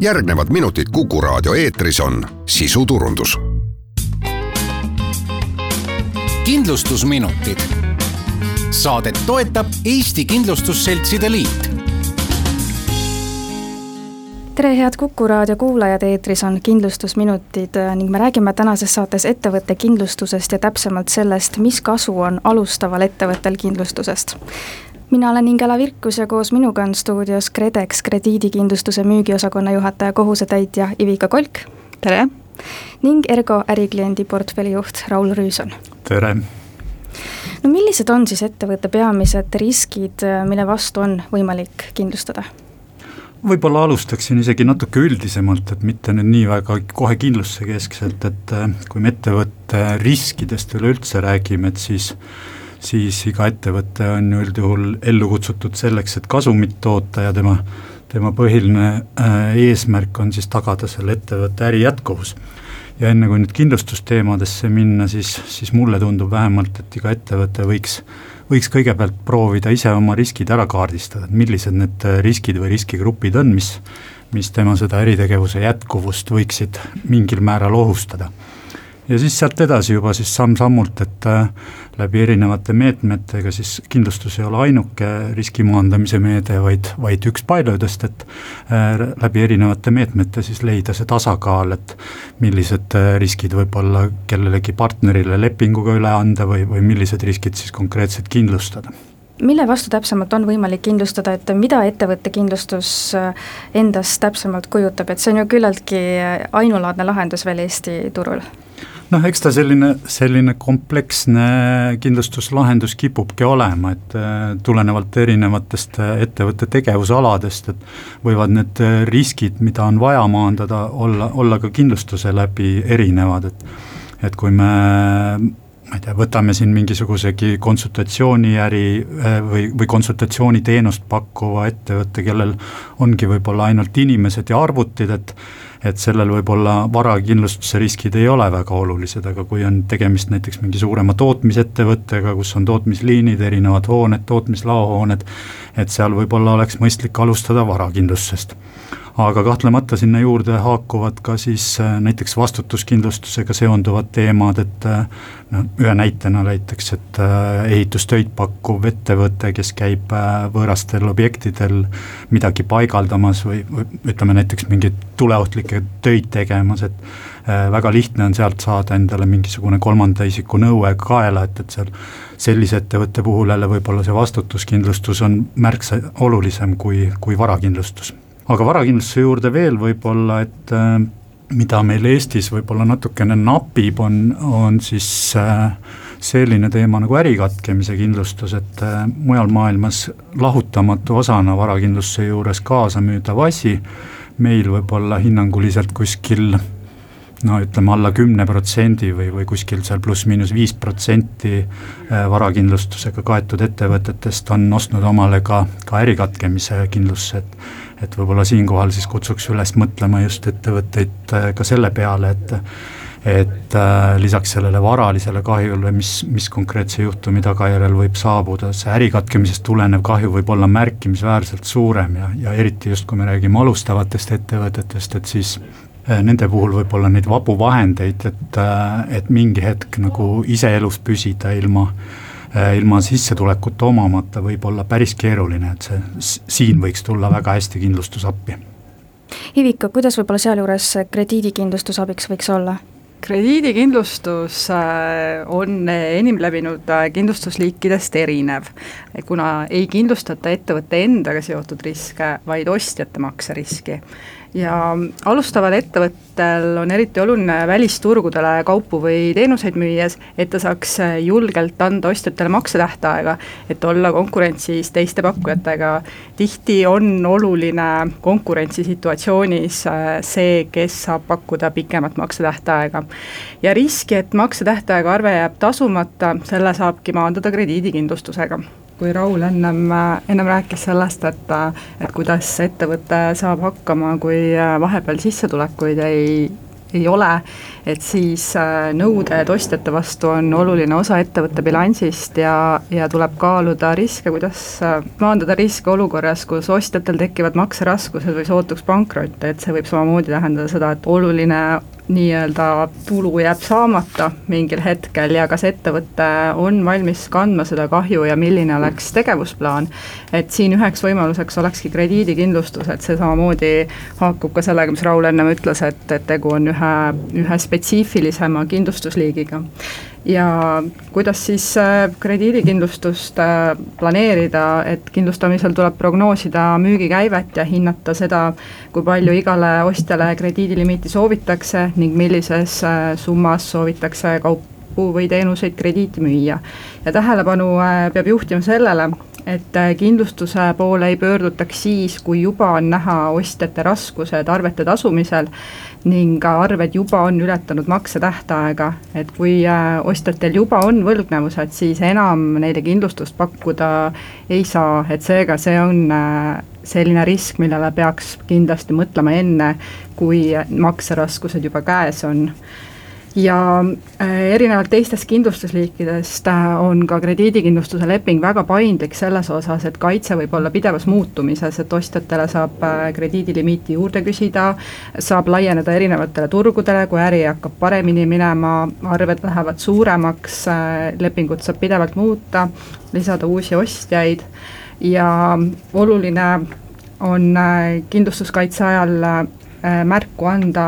järgnevad minutid Kuku raadio eetris on sisuturundus. kindlustusminutid. Saadet toetab Eesti Kindlustusseltside Liit tere, head Kuku raadio kuulajad, eetris on kindlustusminutid ning me räägime tänases saates ettevõtte kindlustusest ja täpsemalt sellest, mis kasu on alustaval ettevõttel kindlustusest mina olen Ingela Virkus ja koos minuga on stuudios KredEx krediidikindlustuse müügiosakonna juhataja, kohusetäitja Ivika Kolk. tere! ning Ergo ärikliendi portfelli juht Raul Rüüson. tere! no millised on siis ettevõtte peamised riskid, mille vastu on võimalik kindlustada? võib-olla alustaksin isegi natuke üldisemalt, et mitte nüüd nii väga kohe kindlustuse keskselt, et kui me ettevõtte riskidest üleüldse räägime, et siis siis iga ettevõte on ju üldjuhul ellu kutsutud selleks, et kasumit toota ja tema, tema põhiline äh, eesmärk on siis tagada selle ettevõtte äri jätkuvus. ja enne kui nüüd kindlustusteemadesse minna, siis, siis mulle tundub vähemalt, et iga ettevõte võiks, võiks kõigepealt proovida ise oma riskid ära kaardistada, et millised need riskid või riskigrupid on, mis mis tema seda äritegevuse jätkuvust võiksid mingil määral ohustada ja siis sealt edasi juba siis samm-sammult, et äh, läbi erinevate meetmete, ega siis kindlustus ei ole ainuke riski maandamise meede, vaid, vaid üks paljudest, et äh, läbi erinevate meetmete siis leida see tasakaal, et millised äh, riskid võib-olla kellelegi partnerile lepinguga üle anda või, või millised riskid siis konkreetselt kindlustada. Mille vastu täpsemalt on võimalik kindlustada, et mida ettevõtte kindlustus endast täpsemalt kujutab, et see on ju küllaltki ainulaadne lahendus veel Eesti turul noh, eks ta selline, selline kompleksne kindlustuslahendus kipubki olema, et äh, tulenevalt erinevatest äh, ettevõtte tegevusaladest, et võivad need äh, riskid, mida on vaja maandada, olla, olla ka kindlustuse läbi erinevad, et et kui me ma ei tea, võtame siin mingisugusegi konsultatsiooniäri või, või konsultatsiooniteenust pakkuva ettevõtte, kellel ongi võib-olla ainult inimesed ja arvutid, et et sellel võib-olla varakindlustuse riskid ei ole väga olulised, aga kui on tegemist näiteks mingi suurema tootmisettevõttega, kus on tootmisliinid, erinevad hooned, tootmislaohooned, et seal võib-olla oleks mõistlik alustada varakindlustusest aga kahtlemata sinna juurde haakuvad ka siis äh, näiteks vastutuskindlustusega seonduvad teemad, et äh, no ühe näitena näiteks, et äh, ehitustöid pakkuv ettevõte, kes käib võõrastel objektidel midagi paigaldamas või, või ütleme näiteks mingeid tuleohtlikke töid tegemas, et väga lihtne on sealt saada endale mingisugune kolmanda isiku nõue kaela, et, et seal sellise ettevõtte puhul jälle võib-olla see vastutuskindlustus on märksa olulisem kui, kui varakindlustus aga varakindlustuse juurde veel võib-olla, et äh, mida meil Eestis võib-olla natukene napib, on, on siis äh, selline teema nagu ärikatkemise kindlustus, et äh, mujal maailmas lahutamatu osana varakindlustuse juures kaasamüüdav asi, meil võib-olla hinnanguliselt kuskil no ütleme alla kümne protsendi või, või kuskil seal pluss-miinus viis protsenti varakindlustusega kaetud ettevõtetest on ostnud omale ka, ka ärikatkemise kindlustuse, et et võib-olla siinkohal siis kutsuks üles mõtlema just ettevõtteid äh, ka selle peale, et et äh, lisaks sellele varalisele kahjule, mis, mis konkreetse juhtumi tagajärjel võib saabuda, see ärikatkemisest tulenev kahju võib olla märkimisväärselt suurem ja, ja eriti just, kui me räägime alustavatest ettevõtetest, et siis äh, nende puhul võib olla neid vabu vahendeid, et, äh, et mingi hetk nagu ise elus püsida ilma äh, Äh, ilma sissetulekut omamata võib olla päris keeruline, et see, siin võiks tulla väga hästi kindlustus appi. Ivika, kuidas võib-olla sealjuures krediidikindlustus abiks võiks olla? krediidikindlustus äh, on enim levinud äh, kindlustusliikidest erinev, kuna ei kindlustata ettevõtte endaga seotud riske, vaid ostjate makseriski ja alustaval ettevõttel on eriti oluline välisturgudele kaupu või teenuseid müües, et ta saaks julgelt anda ostjatele maksetähtaega, et olla konkurentsis teiste pakkujatega. tihti on oluline konkurentsisituatsioonis äh, see, kes saab pakkuda pikemat maksetähtaega. ja riski, et maksetähtaega arve jääb tasumata, selle saabki maandada krediidikindlustusega kui Raul ennem, ennem rääkis sellest, et, et kuidas ettevõte saab hakkama, kui vahepeal sissetulekuid ei, ei ole, et siis äh, nõuded ostjate vastu on oluline osa ettevõtte bilansist ja, ja tuleb kaaluda riske, kuidas äh, maandada riske olukorras, kus ostjatel tekivad makseraskused või sootuks pankrot, et see võib samamoodi tähendada seda, et oluline nii-öelda tulu jääb saamata mingil hetkel ja kas ettevõte on valmis kandma seda kahju ja milline oleks tegevusplaan. et siin üheks võimaluseks olekski krediidikindlustus, et see samamoodi haakub ka sellega, mis Raul ennem ütles, et, et tegu on ühe, ühe spetsiifilisema kindlustusliigiga ja kuidas siis äh, krediidikindlustust äh, planeerida, et kindlustamisel tuleb prognoosida müügikäivet ja hinnata seda, kui palju igale ostjale krediidilimiiti soovitakse ning millises äh, summas soovitakse kaupu või teenuseid krediiti müüa. ja tähelepanu peab juhtima sellele, et äh, kindlustuse poole ei pöördutaks siis, kui juba on näha ostjate raskused arvete tasumisel ning arved juba on ületanud maksetähtaega, et kui äh, ostjatel juba on võlgnevused, siis enam neile kindlustust pakkuda ei saa, et seega see on äh, selline risk, millele peaks kindlasti mõtlema enne, kui makseraskused juba käes on ja äh, erinevalt teistest kindlustusliikidest äh, on ka krediidikindlustuse leping väga paindlik selles osas, et kaitse võib olla pidevas muutumises, et ostjatele saab äh, krediidilimiiti juurde küsida, saab laieneda erinevatele turgudele, kui äri hakkab paremini minema, arved lähevad suuremaks, lepingut saab pidevalt muuta, lisada uusi ostjaid. Ja oluline on kindlustuskaitse ajal märku anda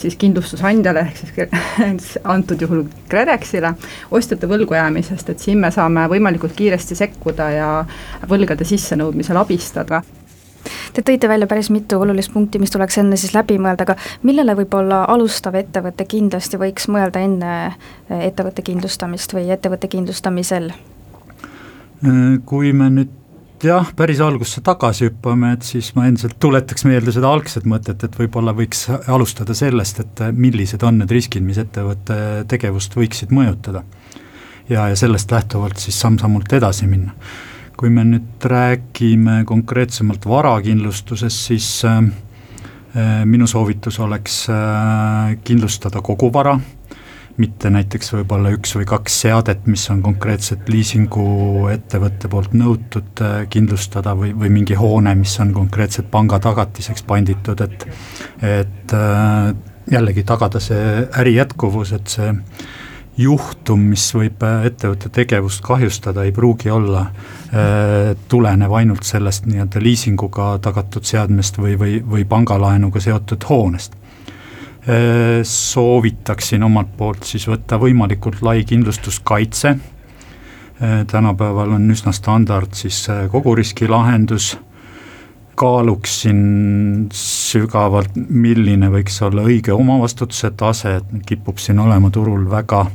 siis kindlustusandjale ehk siis antud juhul KredExile ostjate võlgu jäämisest, et siin me saame võimalikult kiiresti sekkuda ja võlgade sissenõudmisel abistada Te tõite välja päris mitu olulist punkti, mis tuleks enne siis läbi mõelda, aga millele võib-olla alustav ettevõte kindlasti võiks mõelda enne ettevõtte kindlustamist või ettevõtte kindlustamisel? Kui me nüüd jah, päris algusse tagasi hüppame, et siis ma endiselt tuletaks meelde seda algset mõtet, et võib-olla võiks alustada sellest, et millised on need riskid, mis ettevõtte tegevust võiksid mõjutada. ja, ja sellest lähtuvalt siis samm-sammult edasi minna. kui me nüüd räägime konkreetsemalt varakindlustusest, siis äh, minu soovitus oleks äh, kindlustada kogu vara mitte näiteks võib-olla üks või kaks seadet, mis on konkreetselt liisinguettevõtte poolt nõutud äh, kindlustada või, või mingi hoone, mis on konkreetselt panga tagatiseks panditud, et et äh, jällegi tagada see äri jätkuvus, et see juhtum, mis võib äh, ettevõtte tegevust kahjustada, ei pruugi olla tulenev ainult sellest nii-öelda liisinguga tagatud seadmest või, või, või pangalaenuga seotud hoonest soovitaksin omalt poolt siis võtta võimalikult lai kindlustuskaitse, äh, tänapäeval on üsna standard siis äh, koguriski lahendus, kaaluksin sügavalt, milline võiks olla õige omavastutuse tase, et kipub siin olema turul väga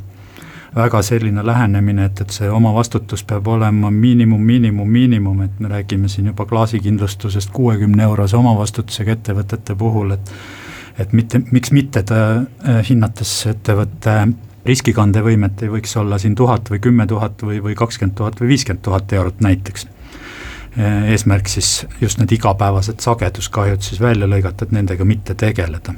väga selline lähenemine, et, et see omavastutus peab olema miinimum, miinimum, miinimum, et me räägime siin juba klaasikindlustusest kuuekümne eurose omavastutusega ettevõtete puhul, et et mitte, miks mitte ta äh, hinnates ettevõtte riskikandevõimet ei võiks olla siin tuhat või kümme tuhat või, või kakskümmend tuhat või viiskümmend tuhat eurot näiteks. Äh, eesmärk siis just need igapäevased sageduskahjud siis välja lõigata, et nendega mitte tegeleda.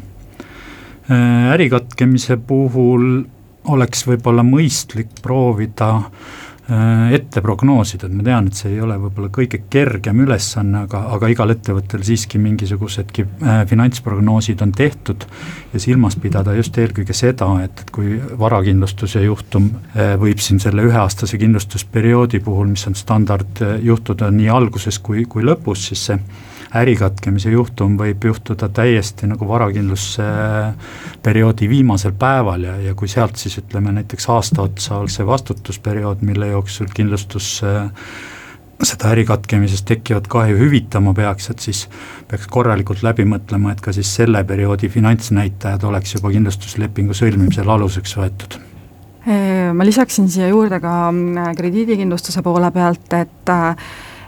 Äh, ärikatkemise puhul oleks võib-olla mõistlik proovida Äh, ette prognoosida, et ma tean, et see ei ole võib-olla kõige kergem ülesanne, aga, aga igal ettevõttel siiski mingisugusedki äh, finantsprognoosid on tehtud ja silmas pidada just eelkõige seda, et, et kui varakindlustuse juhtum äh, võib siin selle üheaastase kindlustusperioodi puhul, mis on standard, juhtuda nii alguses kui, kui lõpus, siis see ärikatkemise juhtum võib juhtuda täiesti nagu varakindlusperioodi viimasel päeval ja, ja kui sealt siis ütleme näiteks aasta otsa oleks see vastutusperiood, mille jooksul kindlustus seda ärikatkemisest tekkivat kahju hüvitama peaks, et siis peaks korralikult läbi mõtlema, et ka siis selle perioodi finantsnäitajad oleks juba kindlustuslepingu sõlmimisel aluseks võetud. Ma lisaksin siia juurde ka mm, krediidikindlustuse poole pealt, et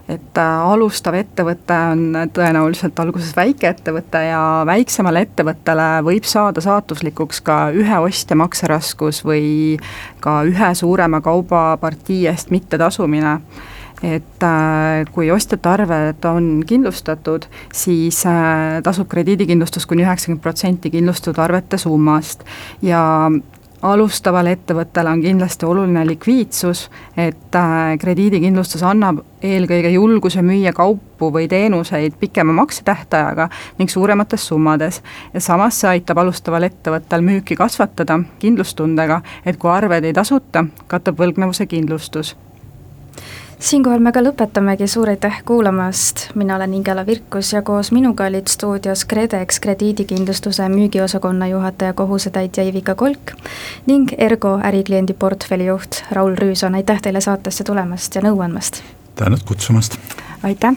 et äh, alustav ettevõte on tõenäoliselt alguses väikeettevõte ja väiksemale ettevõttele võib saada saatuslikuks ka ühe ostja makseraskus või ka ühe suurema kaubapartii eest mittetasumine. Et äh, kui ostjate arved on kindlustatud, siis äh, tasub krediidikindlustus kuni üheksakümmend protsenti kindlustatud arvete summast. Ja alustaval ettevõttel on kindlasti oluline likviidsus, et äh, krediidikindlustus annab eelkõige julguse müüa kaupu või teenuseid pikema maksetähtajaga ning suuremates summades. ja samas see aitab alustaval ettevõttel müüki kasvatada kindlustundega, et kui arved ei tasuta, katab võlgnevuse kindlustus siinkohal me ka lõpetamegi, suur aitäh kuulamast, mina olen Ingela Virkus ja koos minuga olid stuudios KredEx krediidikindlustuse müügiosakonna juhataja kohusetäitja Ivika Kolk ning Ergo ärikliendi portfelli juht Raul Rüüson, aitäh teile saatesse tulemast ja nõu andmast! tänud kutsumast! aitäh!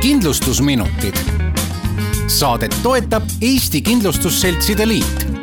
kindlustusminutid. saadet toetab Eesti Kindlustusseltside Liit